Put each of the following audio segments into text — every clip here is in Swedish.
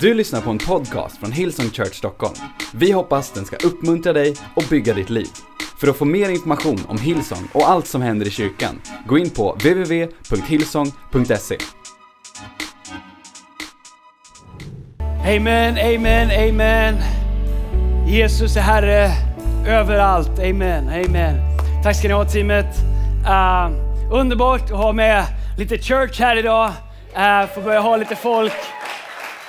Du lyssnar på en podcast från Hillsong Church Stockholm. Vi hoppas den ska uppmuntra dig och bygga ditt liv. För att få mer information om Hillsong och allt som händer i kyrkan, gå in på www.hillsong.se. Amen, amen, amen. Jesus är Herre överallt. Amen, amen. Tack ska ni ha teamet. Uh, underbart att ha med lite church här idag. Uh, få börja ha lite folk.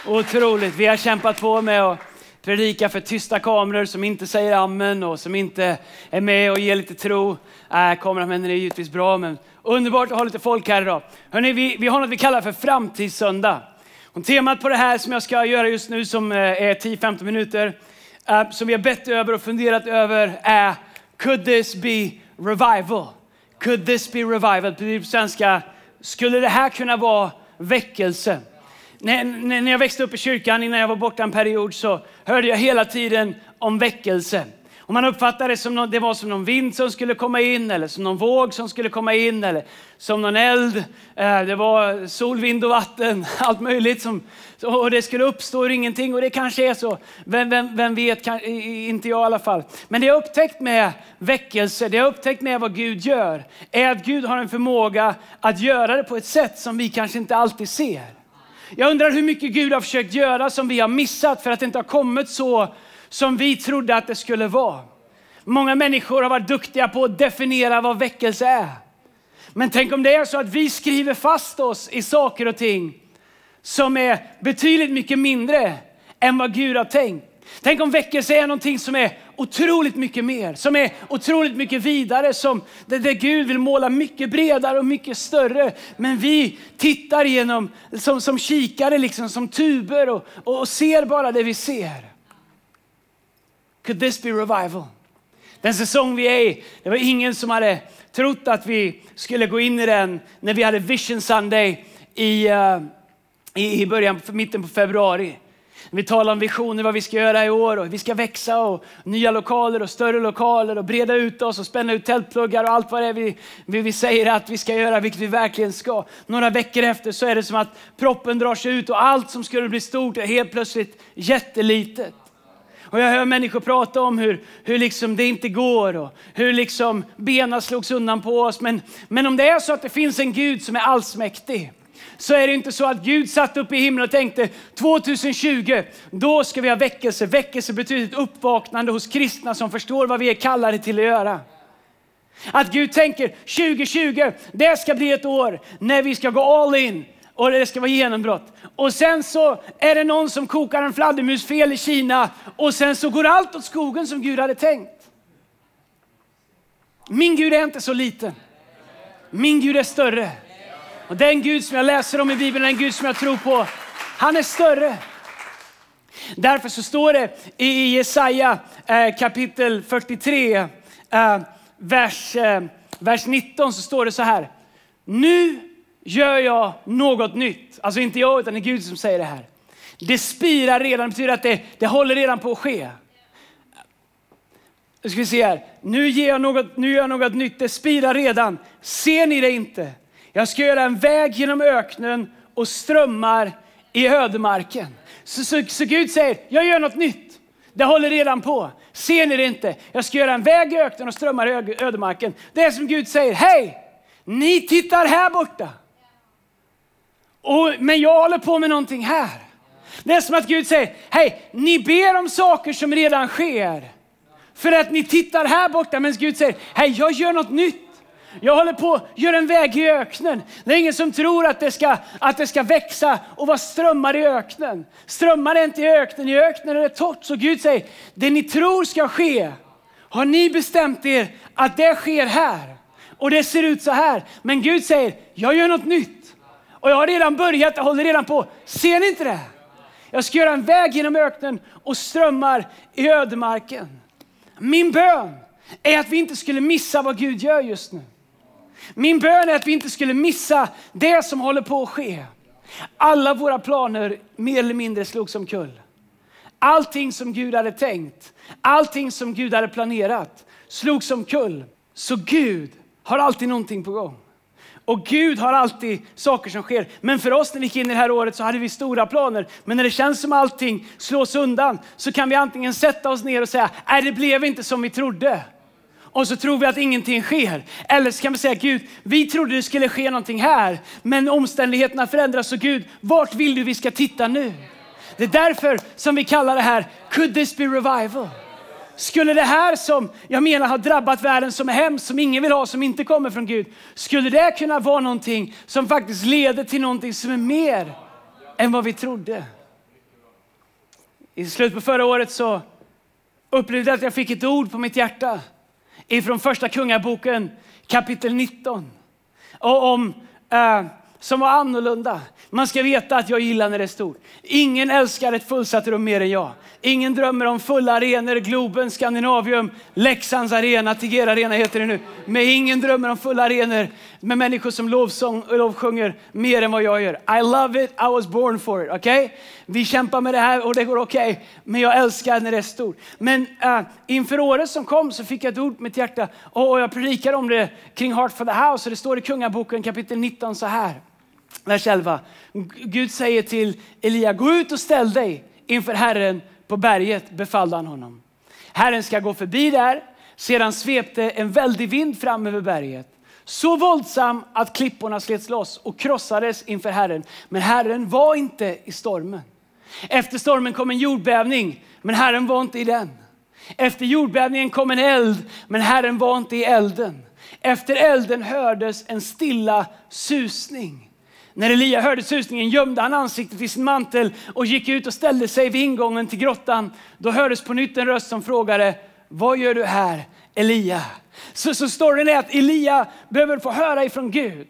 Otroligt. Vi har kämpat på med att predika för tysta kameror som inte säger amen och som inte är med och ger lite tro. Äh, kameramännen är givetvis bra, men underbart att ha lite folk här idag. Hörrni, vi, vi har något vi kallar för framtidssöndag. Och temat på det här som jag ska göra just nu, som eh, är 10-15 minuter, äh, som vi har bett över och funderat över är Could this be revival? Could this be revival? På svenska, skulle det här kunna vara väckelse? När, när jag växte upp i kyrkan, innan jag var borta en period, så hörde jag hela tiden om väckelse. Och man uppfattade det som någon, det var som någon vind som skulle komma in, eller som någon våg som skulle komma in, eller som någon eld. Eh, det var sol, vind och vatten, allt möjligt. Som, och det skulle uppstå ur ingenting, och det kanske är så. Vem, vem, vem vet, inte jag i alla fall. Men det jag upptäckt med väckelse, det jag upptäckt med vad Gud gör, är att Gud har en förmåga att göra det på ett sätt som vi kanske inte alltid ser. Jag undrar hur mycket Gud har försökt göra som vi har missat för att det inte har kommit så som vi trodde att det skulle vara. Många människor har varit duktiga på att definiera vad väckelse är. Men tänk om det är så att vi skriver fast oss i saker och ting som är betydligt mycket mindre än vad Gud har tänkt. Tänk om väckelse är någonting som är otroligt mycket mer, som är otroligt mycket vidare, som där, där Gud vill måla mycket bredare och mycket större. Men vi tittar genom, som, som kikare, liksom, som tuber och, och ser bara det vi ser. Could this be revival? Den säsong vi är i, det var ingen som hade trott att vi skulle gå in i den när vi hade Vision Sunday i, uh, i början, mitten på februari. Vi talar om visioner, vad vi ska göra i år och vi ska växa och nya lokaler och större lokaler och breda ut oss och spänna ut tältpluggar och allt vad det är vi, vi, vi säger att vi ska göra, vilket vi verkligen ska. Några veckor efter så är det som att proppen drar sig ut och allt som skulle bli stort är helt plötsligt jättelitet. Och jag hör människor prata om hur, hur liksom det inte går och hur liksom benen slogs undan på oss. Men, men om det är så att det finns en Gud som är allsmäktig så är det inte så att Gud satt upp i himlen och tänkte 2020, då ska vi ha väckelse. Väckelse betyder ett uppvaknande hos kristna som förstår vad vi är kallade till att göra. Att Gud tänker 2020, det ska bli ett år när vi ska gå all in och det ska vara genombrott. Och sen så är det någon som kokar en fladdermus fel i Kina och sen så går allt åt skogen som Gud hade tänkt. Min Gud är inte så liten. Min Gud är större. Och den Gud som jag läser om i Bibeln, den Gud som jag tror på, han är större. Därför så står det i Jesaja eh, kapitel 43, eh, vers, eh, vers 19 så står det så här. Nu gör jag något nytt. Alltså inte jag utan det är Gud som säger det här. Det spirar redan, det betyder att det, det håller redan på att ske. Nu ska vi se här. Nu, ger jag något, nu gör jag något nytt, det spirar redan. Ser ni det inte? Jag ska göra en väg genom öknen och strömmar i ödemarken. Så, så, så Gud säger, jag gör något nytt. Det håller redan på. Ser ni det inte? Jag ska göra en väg i öknen och strömmar i ödemarken. Det är som Gud säger, hej! Ni tittar här borta. Och, men jag håller på med någonting här. Det är som att Gud säger, hej, ni ber om saker som redan sker. För att ni tittar här borta, men Gud säger, hej, jag gör något nytt. Jag håller på att göra en väg i öknen. Det är ingen som tror att det, ska, att det ska växa och vara strömmar i öknen. Strömmar är inte i öknen, i öknen är det torrt. Så Gud säger, det ni tror ska ske, har ni bestämt er att det sker här. Och det ser ut så här. Men Gud säger, jag gör något nytt. Och jag har redan börjat, jag håller redan på. Ser ni inte det? Jag ska göra en väg genom öknen och strömmar i ödemarken. Min bön är att vi inte skulle missa vad Gud gör just nu. Min bön är att vi inte skulle missa det som håller på att ske. Alla våra planer mer eller mindre slogs omkull. Allting som Gud hade tänkt, allting som Gud hade planerat slogs omkull. Så Gud har alltid någonting på gång. Och Gud har alltid saker som sker. Men för oss när vi gick in i det här året så hade vi stora planer. Men när det känns som allting slås undan så kan vi antingen sätta oss ner och säga, nej det blev inte som vi trodde. Och så tror vi att ingenting sker. Eller så kan vi säga, Gud, vi trodde det skulle ske någonting här. Men omständigheterna förändras. Så Gud, vart vill du vi ska titta nu? Det är därför som vi kallar det här, could this be revival? Skulle det här som jag menar har drabbat världen som är hemskt, som ingen vill ha, som inte kommer från Gud. Skulle det kunna vara någonting som faktiskt leder till någonting som är mer än vad vi trodde? I slutet på förra året så upplevde jag att jag fick ett ord på mitt hjärta ifrån första kungaboken kapitel 19. Och om, eh, som var annorlunda. Man ska veta att jag gillar när det är stort. Ingen älskar ett fullsatt rum mer än jag. Ingen drömmer om fulla arenor, Globen, Skandinavium, Leksands arena, Tegera arena heter det nu. Men ingen drömmer om fulla arenor med människor som lovsång, lovsjunger mer än vad jag gör. I love it, I was born for it. Okay? Vi kämpar med det här och det går okej. Okay, men jag älskar när det är stort. Men uh, inför året som kom så fick jag ett ord på mitt hjärta och jag predikade om det kring Heart for the House och det står i Kungaboken kapitel 19 så här. Vers 11. Gud säger till Elia, gå ut och ställ dig inför Herren på berget, befallde han honom. Herren ska gå förbi där. Sedan svepte en väldig vind fram över berget. Så våldsam att klipporna slets loss och krossades inför Herren. Men Herren var inte i stormen. Efter stormen kom en jordbävning, men Herren var inte i den. Efter jordbävningen kom en eld, men Herren var inte i elden. Efter elden hördes en stilla susning. När Elia hörde susningen gömde han ansiktet i sin mantel och gick ut och ställde sig vid ingången till grottan. Då hördes på nytt en röst som frågade, vad gör du här Elia? Så, så storyn är att Elia behöver få höra ifrån Gud.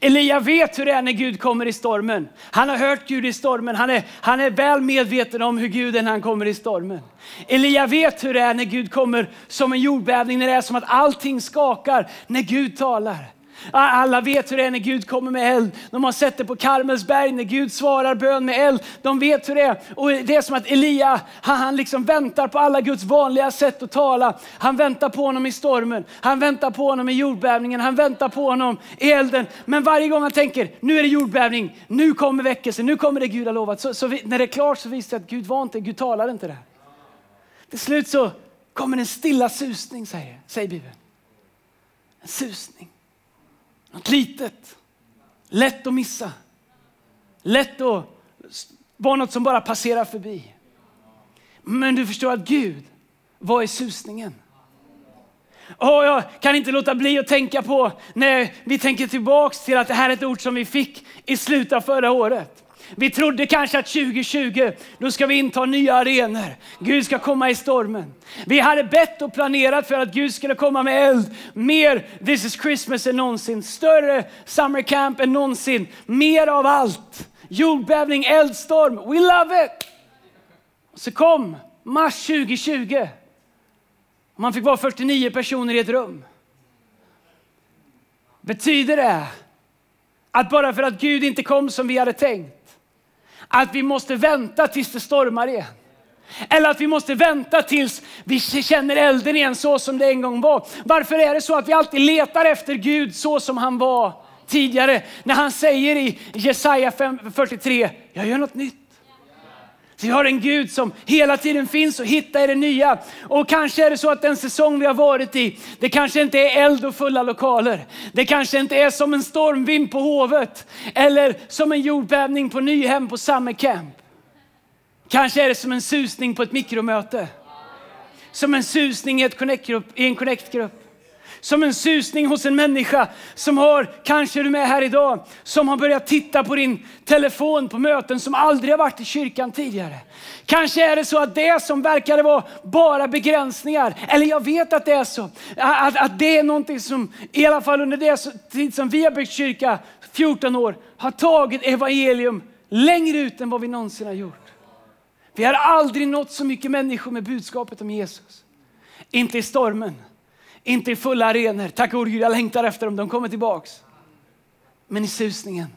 Elia vet hur det är när Gud kommer i stormen. Han har hört Gud i stormen. Han är, han är väl medveten om hur Gud är när han kommer i stormen. Elia vet hur det är när Gud kommer som en jordbävning, när det är som att allting skakar när Gud talar. Alla vet hur det är när Gud kommer med eld. De har sett det på Karmelsberg när Gud svarar bön med eld. De vet hur det är. Och det är som att Elia, han, liksom väntar på alla Guds vanliga sätt att tala. Han väntar på honom i stormen. Han väntar på honom i jordbävningen. Han väntar på honom i elden. Men varje gång han tänker, nu är det jordbävning. Nu kommer väckelsen. Nu kommer det Gud har lovat. Så, så vi, när det är klart så visar det att Gud var inte, Gud talade inte det. Till slut så kommer en stilla susning, säger, säger Bibeln. En susning. Något litet, lätt att missa. Lätt att vara något som bara passerar förbi. Men du förstår att Gud, vad är susningen? Oh, jag kan inte låta bli att tänka på när vi tänker tillbaks till att det här är ett ord som vi fick i slutet av förra året. Vi trodde kanske att 2020, då ska vi inta nya arenor. Gud ska komma i stormen. Vi hade bett och planerat för att Gud skulle komma med eld. Mer This is Christmas än någonsin. Större summer camp än någonsin. Mer av allt. Jordbävning, eldstorm. We love it! Så kom mars 2020. Man fick vara 49 personer i ett rum. Betyder det att bara för att Gud inte kom som vi hade tänkt, att vi måste vänta tills det stormar igen. Eller att vi måste vänta tills vi känner elden igen så som det en gång var. Varför är det så att vi alltid letar efter Gud så som han var tidigare? När han säger i Jesaja 43, jag gör något nytt. Så vi har en Gud som hela tiden finns och hittar i det nya. Och kanske är det så att den säsong vi har varit i, det kanske inte är eld och fulla lokaler. Det kanske inte är som en stormvind på Hovet eller som en jordbävning på Nyhem på Summer Camp. Kanske är det som en susning på ett mikromöte. Som en susning i, ett connect i en connect-grupp. Som en susning hos en människa som har, kanske är du med här idag, som har börjat titta på din telefon på möten som aldrig har varit i kyrkan tidigare. Kanske är det så att det som verkade vara bara begränsningar, eller jag vet att det är så, att, att det är någonting som i alla fall under det tid som vi har byggt kyrka, 14 år, har tagit evangelium längre ut än vad vi någonsin har gjort. Vi har aldrig nått så mycket människor med budskapet om Jesus. Inte i stormen. Inte i fulla arenor. Tack och Gud, jag längtar efter dem. De kommer tillbaks. Men i susningen.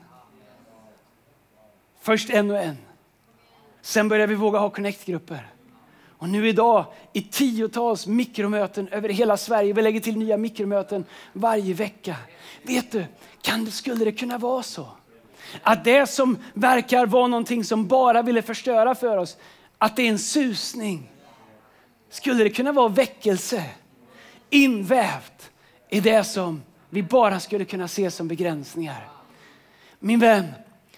Först en och en. Sen börjar vi våga ha connect-grupper. Och nu idag i tiotals mikromöten över hela Sverige. Vi lägger till nya mikromöten varje vecka. Vet du, kan det, skulle det kunna vara så? Att det som verkar vara någonting som bara ville förstöra för oss, att det är en susning. Skulle det kunna vara väckelse invävt i det som vi bara skulle kunna se som begränsningar? Min vän,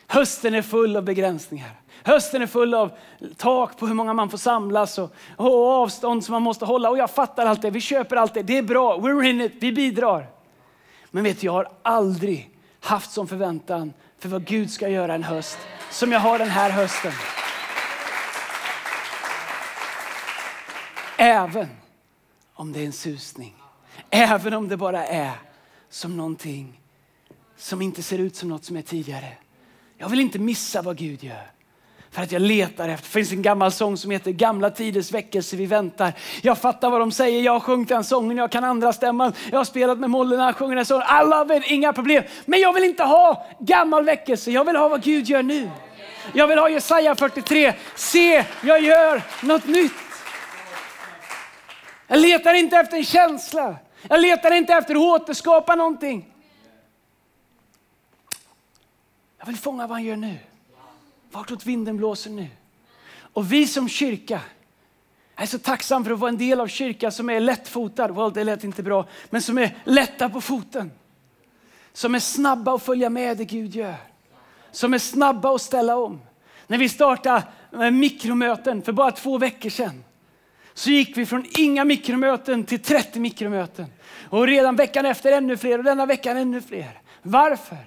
hösten är full av begränsningar. Hösten är full av tak på hur många man får samlas och, och avstånd som man måste hålla. Och jag fattar allt det, vi köper allt det, det är bra, we're in it, vi bidrar. Men vet du, jag har aldrig haft som förväntan för vad Gud ska göra en höst som jag har den här hösten. Även om det är en susning. Även om det bara är som någonting som inte ser ut som något som är tidigare. Jag vill inte missa vad Gud gör. För att jag letar efter, det finns en gammal sång som heter Gamla tiders väckelse vi väntar. Jag fattar vad de säger, jag har sjungit den sången, jag kan andra stämman, jag har spelat med mollerna, sjunger den sången. I love it, inga problem. Men jag vill inte ha gammal väckelse, jag vill ha vad Gud gör nu. Jag vill ha Jesaja 43, se jag gör något nytt. Jag letar inte efter en känsla, jag letar inte efter att återskapa någonting. Jag vill fånga vad han gör nu. Vartåt vinden blåser nu. Och vi som kyrka, jag är så tacksam för att vara en del av kyrka som är lättfotad. Well, det lät inte bra, men som är lätta på foten. Som är snabba att följa med det Gud gör. Som är snabba att ställa om. När vi startade eh, mikromöten för bara två veckor sedan så gick vi från inga mikromöten till 30 mikromöten. Och redan veckan efter ännu fler och denna veckan ännu fler. Varför?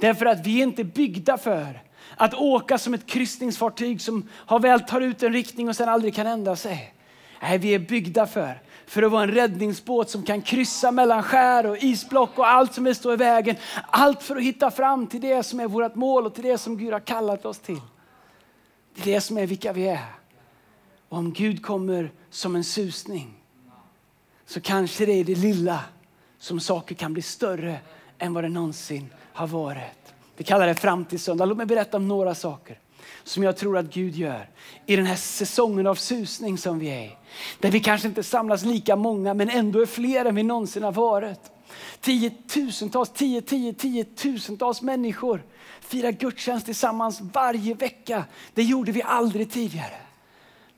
Därför att vi är inte byggda för att åka som ett kryssningsfartyg som har väl tar ut en riktning och sen aldrig kan ändra sig. Nej, vi är byggda för, för att vara en räddningsbåt som kan kryssa mellan skär och isblock och allt som vill stå i vägen. Allt för att hitta fram till det som är vårt mål och till det som Gud har kallat oss till. Det är det som är vilka vi är. Och om Gud kommer som en susning så kanske det är det lilla som saker kan bli större än vad det någonsin har varit. Vi kallar det framtidssöndag. Låt mig berätta om några saker som jag tror att Gud gör i den här säsongen av susning som vi är i. Där vi kanske inte samlas lika många men ändå är fler än vi någonsin har varit. Tiotusentals, tio, tio, tiotusentals människor firar gudstjänst tillsammans varje vecka. Det gjorde vi aldrig tidigare.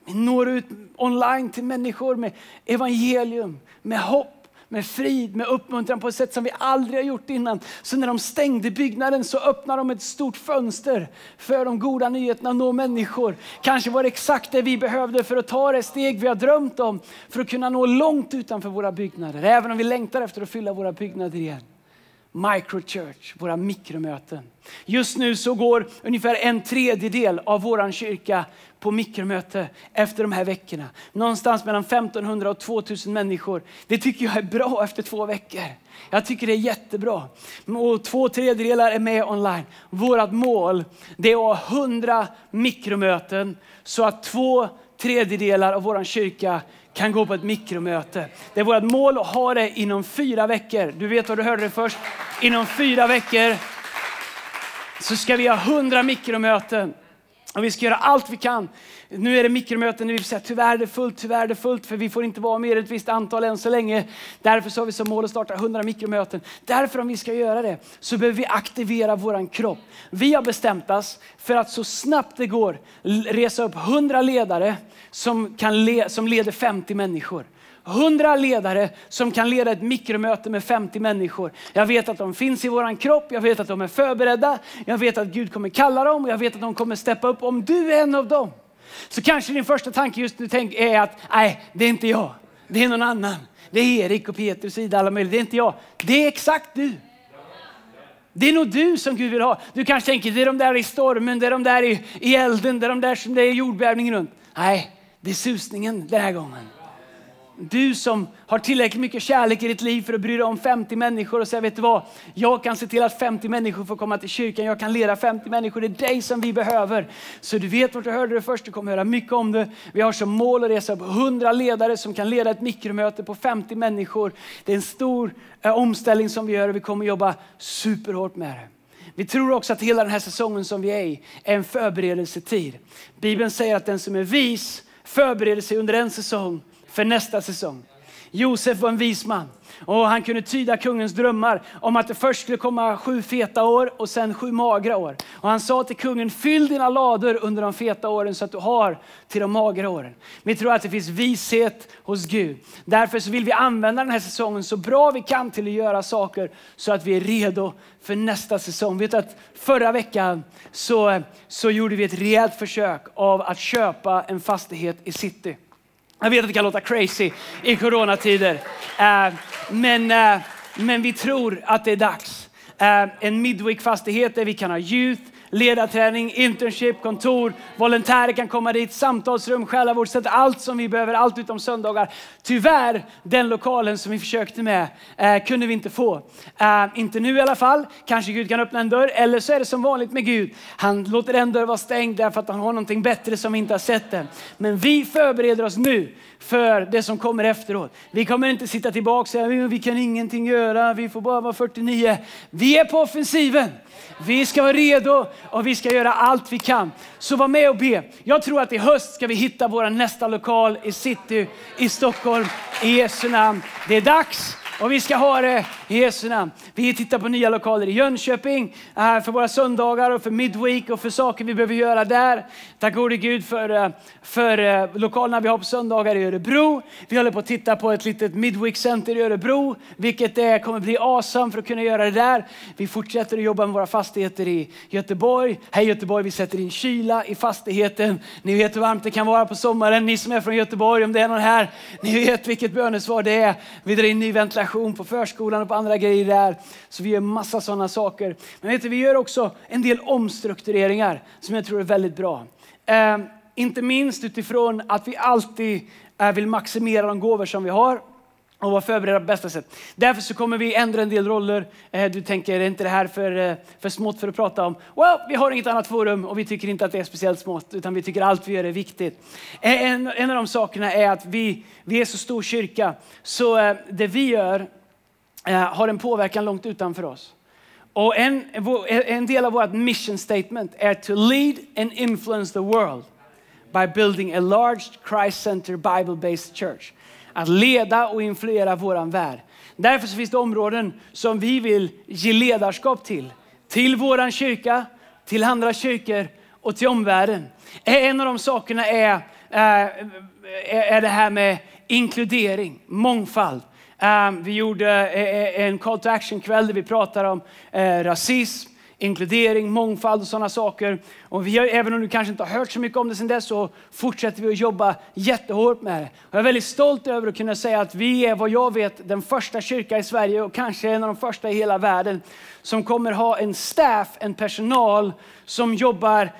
Vi når ut online till människor med evangelium, med hopp med frid, med uppmuntran på ett sätt som vi aldrig har gjort innan. Så när de stängde byggnaden så öppnade de ett stort fönster för de goda nyheterna att nå människor. Kanske var det exakt det vi behövde för att ta det steg vi har drömt om för att kunna nå långt utanför våra byggnader. Även om vi längtar efter att fylla våra byggnader igen. Microchurch, våra mikromöten. Just nu så går ungefär en tredjedel av vår kyrka på mikromöte efter de här veckorna. Någonstans mellan 1500 och 2000 människor. Det tycker jag är bra efter två veckor. Jag tycker det är jättebra. Och två tredjedelar är med online. Vårt mål det är att ha 100 mikromöten så att två tredjedelar av vår kyrka kan gå på ett mikromöte. Det är vårt mål att ha det inom fyra veckor. Du vet vad du hörde det först. Inom fyra veckor så ska vi ha hundra mikromöten. Och vi ska göra allt vi kan. Nu är det mikromöten, vi säger tyvärr är det fullt, tyvärr är det fullt, för vi får inte vara mer än ett visst antal än så länge. Därför så har vi som mål att starta 100 mikromöten. Därför om vi ska göra det så behöver vi aktivera våran kropp. Vi har bestämt oss för att så snabbt det går resa upp 100 ledare som, kan le, som leder 50 människor. 100 ledare som kan leda ett mikromöte med 50 människor. Jag vet att de finns i våran kropp, jag vet att de är förberedda, jag vet att Gud kommer kalla dem och jag vet att de kommer steppa upp om du är en av dem. Så kanske din första tanke just nu är att nej, det är inte jag, det är någon annan. Det är Erik och Petrus, Ida, alla möjliga. Det är inte jag. Det är exakt du. Det är nog du som Gud vill ha. Du kanske tänker, det är de där i stormen, det är de där i, i elden, det är de där som det är jordbävning runt. Nej, det är susningen den här gången. Du som har tillräckligt mycket kärlek i ditt liv för att bry dig om 50 människor och säga, vet du vad? Jag kan se till att 50 människor får komma till kyrkan. Jag kan leda 50 människor. Det är dig som vi behöver. Så du vet vart du hörde det först. Du kommer höra mycket om det. Vi har som mål att resa upp 100 ledare som kan leda ett mikromöte på 50 människor. Det är en stor eh, omställning som vi gör och vi kommer jobba superhårt med det. Vi tror också att hela den här säsongen som vi är i är en förberedelsetid. Bibeln säger att den som är vis förbereder sig under en säsong för nästa säsong. Josef var en vis man. Och han kunde tyda kungens drömmar om att det först skulle komma sju feta år och sen sju magra år. Och han sa till kungen, fyll dina lador under de feta åren så att du har till de magra åren. Vi tror att det finns vishet hos Gud. Därför så vill vi använda den här säsongen så bra vi kan till att göra saker så att vi är redo för nästa säsong. Vet att förra veckan så, så gjorde vi ett rejält försök av att köpa en fastighet i city. Jag vet att det kan låta crazy i coronatider, eh, men, eh, men vi tror att det är dags. Eh, en Midweek-fastighet där vi kan ha youth, ledarträning, internship, kontor, volontärer kan komma dit, samtalsrum, själavård, allt som vi behöver, allt utom söndagar. Tyvärr, den lokalen som vi försökte med eh, kunde vi inte få. Eh, inte nu i alla fall, kanske Gud kan öppna en dörr, eller så är det som vanligt med Gud. Han låter en dörr vara stängd därför att han har någonting bättre som vi inte har sett än. Men vi förbereder oss nu för det som kommer efteråt. Vi kommer inte sitta tillbaka och säga vi kan ingenting göra, vi får bara vara 49. Vi är på offensiven. Vi ska vara redo och vi ska göra allt vi kan. Så var med och be. Jag tror att i höst ska vi hitta vår nästa lokal i city i Stockholm i Jesu namn. Det är dags och vi ska ha det i Jesu namn. Vi tittar på nya lokaler i Jönköping eh, för våra söndagar och för midweek och för saker vi behöver göra där. Tack gode Gud för, eh, för eh, lokalerna vi har på söndagar i Örebro. Vi håller på att titta på ett litet midweek center i Örebro, vilket det kommer bli awesome för att kunna göra det där. Vi fortsätter att jobba med våra fastigheter i Göteborg. Hej Göteborg, vi sätter in kyla i fastigheten. Ni vet hur varmt det kan vara på sommaren. Ni som är från Göteborg, om det är någon här, ni vet vilket bönesvar det är. Vi drar in ny ventilation på förskolan och på andra grejer där. Så vi gör massa sådana saker. Men vet du, vi gör också en del omstruktureringar som jag tror är väldigt bra. Eh, inte minst utifrån att vi alltid eh, vill maximera de gåvor som vi har och vara förberedda på bästa sätt. Därför så kommer vi ändra en del roller. Eh, du tänker, är inte det här för, eh, för smått för att prata om? Well, vi har inget annat forum och vi tycker inte att det är speciellt smått, utan vi tycker allt vi gör är viktigt. Eh, en, en av de sakerna är att vi, vi är så stor kyrka, så det vi gör har en påverkan långt utanför oss. Och en, en del av vårt mission statement är to lead and influence the world by building a large Christ-centered Bible-based church. Att leda och influera vår värld. Därför så finns det områden som vi vill ge ledarskap till. Till vår kyrka, till andra kyrkor och till omvärlden. Eh, en av de sakerna är, eh, eh, är det här med inkludering, mångfald. Vi gjorde en call to action-kväll där vi pratade om rasism, inkludering, mångfald och sådana saker. Och vi har, även om du kanske inte har hört så mycket om det sedan dess så fortsätter vi att jobba jättehårt med det. Och Jag är väldigt stolt över att kunna säga att vi är vad jag vet den första kyrkan i Sverige och kanske en av de första i hela världen som kommer ha en staff, en personal som jobbar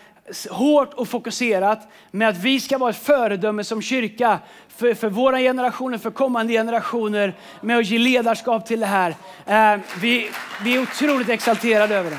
hårt och fokuserat med att vi ska vara ett föredöme som kyrka för, för våra generationer, för kommande generationer med att ge ledarskap till det här. Eh, vi, vi är otroligt exalterade över det.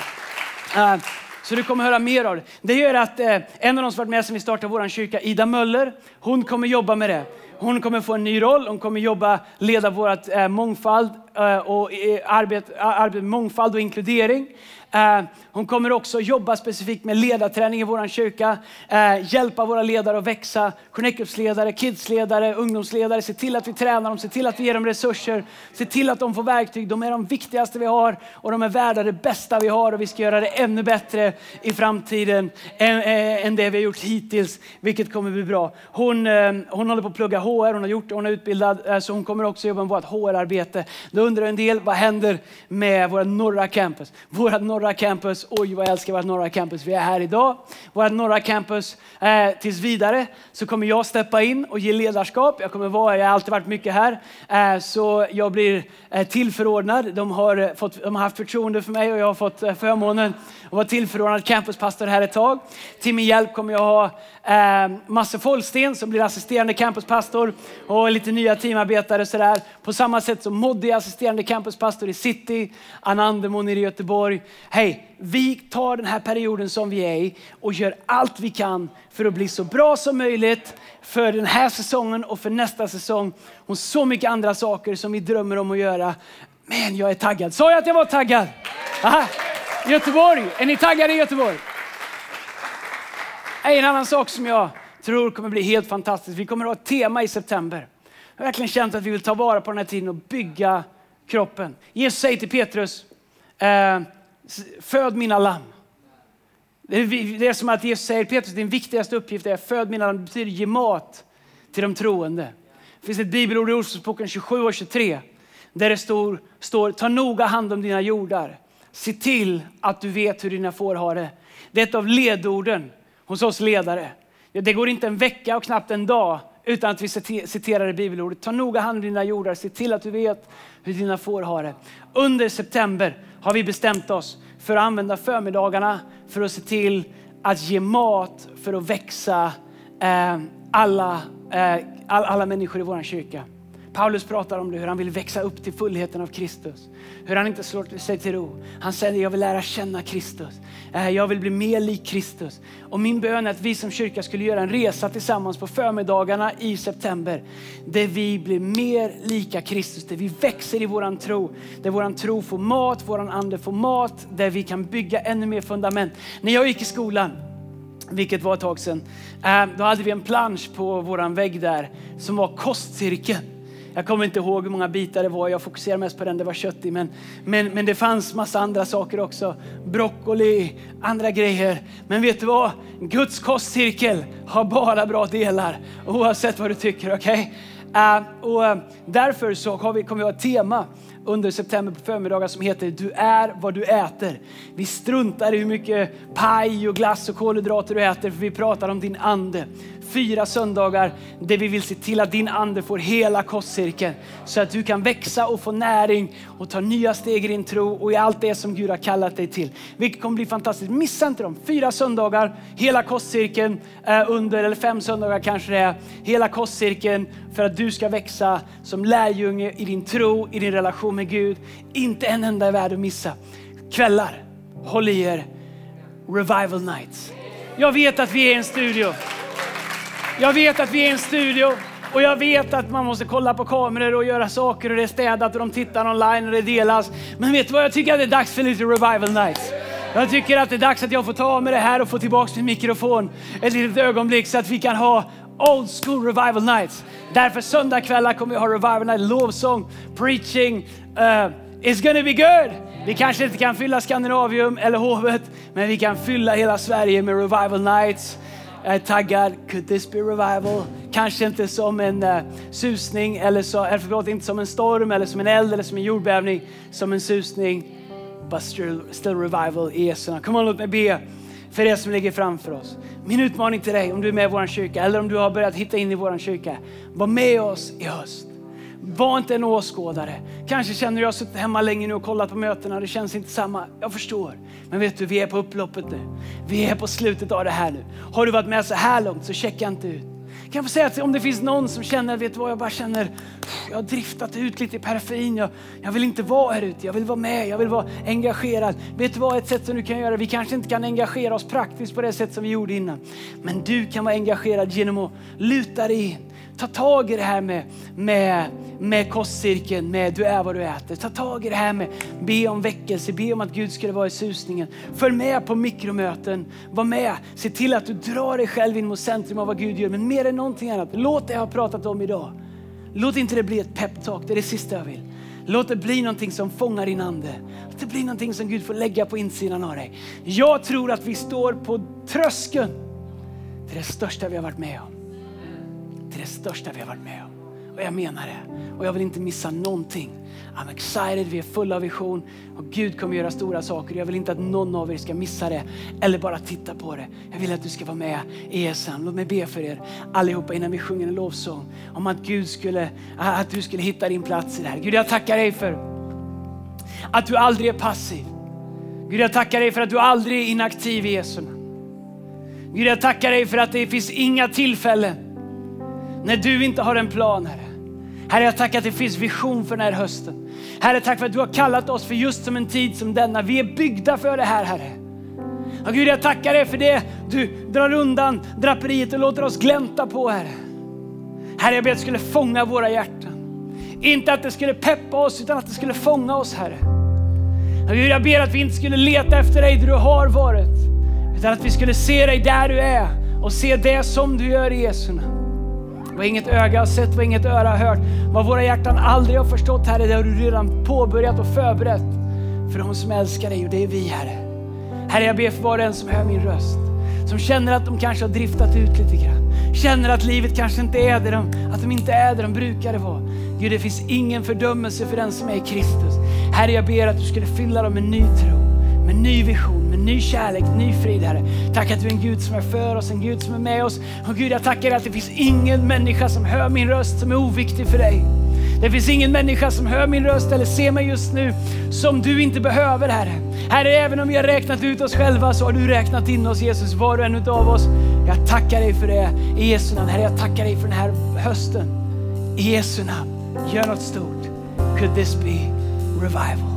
Uh, så du kommer höra mer av det. Det gör att uh, en av de som varit med sen vi startade vår kyrka, Ida Möller, hon kommer jobba med det. Hon kommer få en ny roll. Hon kommer jobba, leda vårt eh, mångfald eh, och eh, arbete, eh, arbete mångfald och inkludering. Eh, hon kommer också jobba specifikt med ledarträning i vår kyrka, eh, hjälpa våra ledare att växa, Connectupsledare, kidsledare, ungdomsledare, se till att vi tränar dem, se till att vi ger dem resurser, se till att de får verktyg. De är de viktigaste vi har och de är värda det bästa vi har och vi ska göra det ännu bättre i framtiden än, eh, än det vi har gjort hittills, vilket kommer bli bra. Hon, hon håller på att plugga HR, hon har gjort det, hon är utbildad, så hon kommer också jobba med vårt HR-arbete. Då undrar en del, vad händer med våra norra campus? Våra norra norra campus oj vad jag älskar vårt norra campus. Vi är här idag. Vårt norra campus eh, tills vidare så kommer jag steppa in och ge ledarskap. Jag kommer vara, jag har alltid varit mycket här. Eh, så jag blir eh, tillförordnad. De har, eh, fått, de har haft förtroende för mig och jag har fått eh, förmånen och vara tillförordnad campuspastor här ett tag. Till min hjälp kommer jag ha eh, Masse Follsten som blir assisterande campuspastor och lite nya teamarbetare och sådär. På samma sätt som Moddi är assisterande campuspastor i City, Anandemon i Göteborg. Hej, vi tar den här perioden som vi är i och gör allt vi kan för att bli så bra som möjligt för den här säsongen och för nästa säsong och så mycket andra saker som vi drömmer om att göra. Men jag är taggad. Sa jag att jag var taggad? Aha. Göteborg, är ni taggade i Göteborg? En annan sak som jag tror kommer bli helt fantastisk. Vi kommer att ha ett tema i september. Jag har verkligen känt att vi vill ta vara på den här tiden och bygga kroppen. Jesus säger till Petrus, eh, föd mina lamm. Det är, som att Jesus säger Petrus, din viktigaste uppgift är föd mina lamm. Det betyder ge mat till de troende. Det finns ett bibelord i Ordspråksboken 27 och 23 där det står, står ta noga hand om dina jordar. Se till att du vet hur dina får har det. Det är ett av ledorden hos oss ledare. Det går inte en vecka och knappt en dag utan att vi citerar det bibelordet. Ta noga hand om dina jordar, se till att du vet hur dina får har det. Under september har vi bestämt oss för att använda förmiddagarna för att se till att ge mat för att växa eh, alla, eh, alla människor i vår kyrka. Paulus pratar om det, hur han vill växa upp till fullheten av Kristus. Hur han inte slår sig till ro. Han säger, jag vill lära känna Kristus. Äh, jag vill bli mer lik Kristus. Och min bön är att vi som kyrka skulle göra en resa tillsammans på förmiddagarna i september. Där vi blir mer lika Kristus, där vi växer i våran tro. Där våran tro får mat, våran ande får mat. Där vi kan bygga ännu mer fundament. När jag gick i skolan, vilket var ett tag sedan, äh, då hade vi en plansch på våran vägg där som var kostcirkeln. Jag kommer inte ihåg hur många bitar det var, jag fokuserar mest på den det var kött i. Men, men, men det fanns massa andra saker också. Broccoli, andra grejer. Men vet du vad? Guds kostcirkel har bara bra delar oavsett vad du tycker. Okay? Uh, eh, och eh, därför så har vi, kommer vi ha ett tema under september på förmiddagar som heter Du är vad du äter. Vi struntar i hur mycket paj och glass och kolhydrater du äter för vi pratar om din ande fyra söndagar där vi vill se till att din ande får hela kostcirkeln så att du kan växa och få näring och ta nya steg i din tro och i allt det som Gud har kallat dig till. Vilket kommer bli fantastiskt. Missa inte dem. Fyra söndagar, hela kostcirkeln eh, under, eller fem söndagar kanske det är, hela kostcirkeln för att du ska växa som lärjunge i din tro, i din relation med Gud. Inte en enda är värd att missa. Kvällar, håll i er, revival nights. Jag vet att vi är i en studio. Jag vet att vi är i en studio och jag vet att man måste kolla på kameror och göra saker och det är städat och de tittar online och det delas. Men vet du vad? Jag tycker att det är dags för lite revival nights. Jag tycker att det är dags att jag får ta av mig det här och få tillbaka min mikrofon ett litet ögonblick så att vi kan ha old school revival nights. Därför söndagkvällar kommer vi ha revival night, lovsång, preaching. Uh, it's gonna be good. Vi kanske inte kan fylla Skandinavium eller Hovet, men vi kan fylla hela Sverige med revival nights. Jag är taggad. Could this be revival? Kanske inte som en uh, susning, eller, så, eller förlåt, inte som en storm, eller som en eld, eller som en jordbävning. Som en susning. But still, still revival i Jesu namn. Kom on, låt mig be för det som ligger framför oss. Min utmaning till dig, om du är med i vår kyrka, eller om du har börjat hitta in i vår kyrka. Var med oss i höst. Var inte en åskådare. Kanske känner du att jag har suttit hemma länge nu och kollat på mötena. Det känns inte samma. Jag förstår. Men vet du, vi är på upploppet nu. Vi är på slutet av det här nu. Har du varit med så här långt så checka inte ut. Kan jag få säga att om det finns någon som känner, vet du vad, jag bara känner, jag har driftat ut lite i periferin. Jag, jag vill inte vara här ute, jag vill vara med, jag vill vara engagerad. Vet du vad, ett sätt som du kan göra, vi kanske inte kan engagera oss praktiskt på det sätt som vi gjorde innan. Men du kan vara engagerad genom att luta dig in Ta tag i det här med, med, med kostcirkeln, med du är vad du äter. Ta tag i det här med be om väckelse, be om att Gud skulle vara i susningen. Följ med på mikromöten, var med. Se till att du drar dig själv in mot centrum av vad Gud gör. Men mer än någonting annat, låt det jag har pratat om idag. Låt inte det bli ett peptalk, det är det sista jag vill. Låt det bli någonting som fångar din ande. Låt det bli någonting som Gud får lägga på insidan av dig. Jag tror att vi står på tröskeln till det största vi har varit med om till det största vi har varit med om. Och jag menar det. Och jag vill inte missa någonting. I'm excited, vi är fulla av vision och Gud kommer göra stora saker. Jag vill inte att någon av er ska missa det eller bara titta på det. Jag vill att du ska vara med i ESM. Låt mig be för er allihopa innan vi sjunger en lovsång om att Gud skulle, att du skulle hitta din plats i det här. Gud, jag tackar dig för att du aldrig är passiv. Gud, jag tackar dig för att du aldrig är inaktiv i Jesu namn. Gud, jag tackar dig för att det finns inga tillfällen när du inte har en plan, Herre. Herre, jag tackar att det finns vision för den här hösten. Herre, tack för att du har kallat oss för just som en tid som denna. Vi är byggda för det här, Herre. Och Gud, jag tackar dig för det du drar undan draperiet och låter oss glänta på, Herre. Herre, jag ber att du skulle fånga våra hjärtan. Inte att det skulle peppa oss, utan att det skulle fånga oss, Herre. Och Gud, jag ber att vi inte skulle leta efter dig där du har varit, utan att vi skulle se dig där du är och se det som du gör i Jesu namn. Vad inget öga har sett, vad inget öra har hört, vad våra hjärtan aldrig har förstått Herre, det har du redan påbörjat och förberett för de som älskar dig och det är vi Herre. Herre, jag ber för var och en som hör min röst, som känner att de kanske har driftat ut lite grann. Känner att livet kanske inte är det de, att de inte är det de brukade vara. Gud, det finns ingen fördömelse för den som är i Kristus. Herre, jag ber att du skulle fylla dem med ny tro, med ny vision, med ny kärlek, ny frid, Herre. Tack att du är en Gud som är för oss, en Gud som är med oss. Och Gud, jag tackar dig att det finns ingen människa som hör min röst som är oviktig för dig. Det finns ingen människa som hör min röst eller ser mig just nu som du inte behöver Herre. Herre, även om vi har räknat ut oss själva så har du räknat in oss Jesus, var och en utav oss. Jag tackar dig för det i Jesu namn. Herre, jag tackar dig för den här hösten. I Jesu namn, gör något stort. Could this be revival?